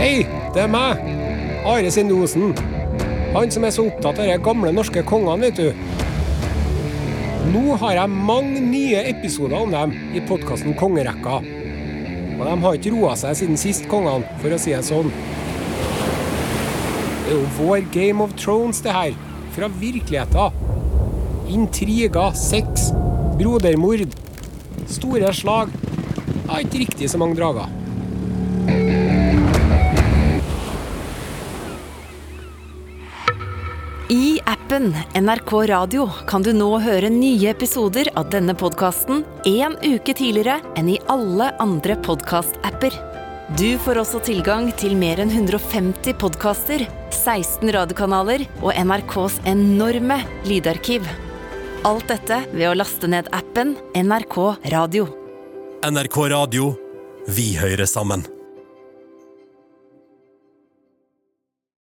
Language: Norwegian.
Hei, det er meg. Are Sindosen. Han som er så opptatt av de gamle norske kongene, vet du. Nå har jeg mange nye episoder om dem i podkasten Kongerekka. Og de har ikke roa seg siden sist, kongene, for å si det sånn. Det er jo vår Game of Thrones, det her. Fra virkeligheten. Intriger, sex, brodermord, store slag. Ja, ikke riktig så mange drager. I appen NRK Radio kan du nå høre nye episoder av denne podkasten en uke tidligere enn i alle andre podkast-apper. Du får også tilgang til mer enn 150 podkaster, 16 radiokanaler og NRKs enorme lydarkiv. Alt dette ved å laste ned appen NRK Radio. NRK Radio. Vi hører sammen.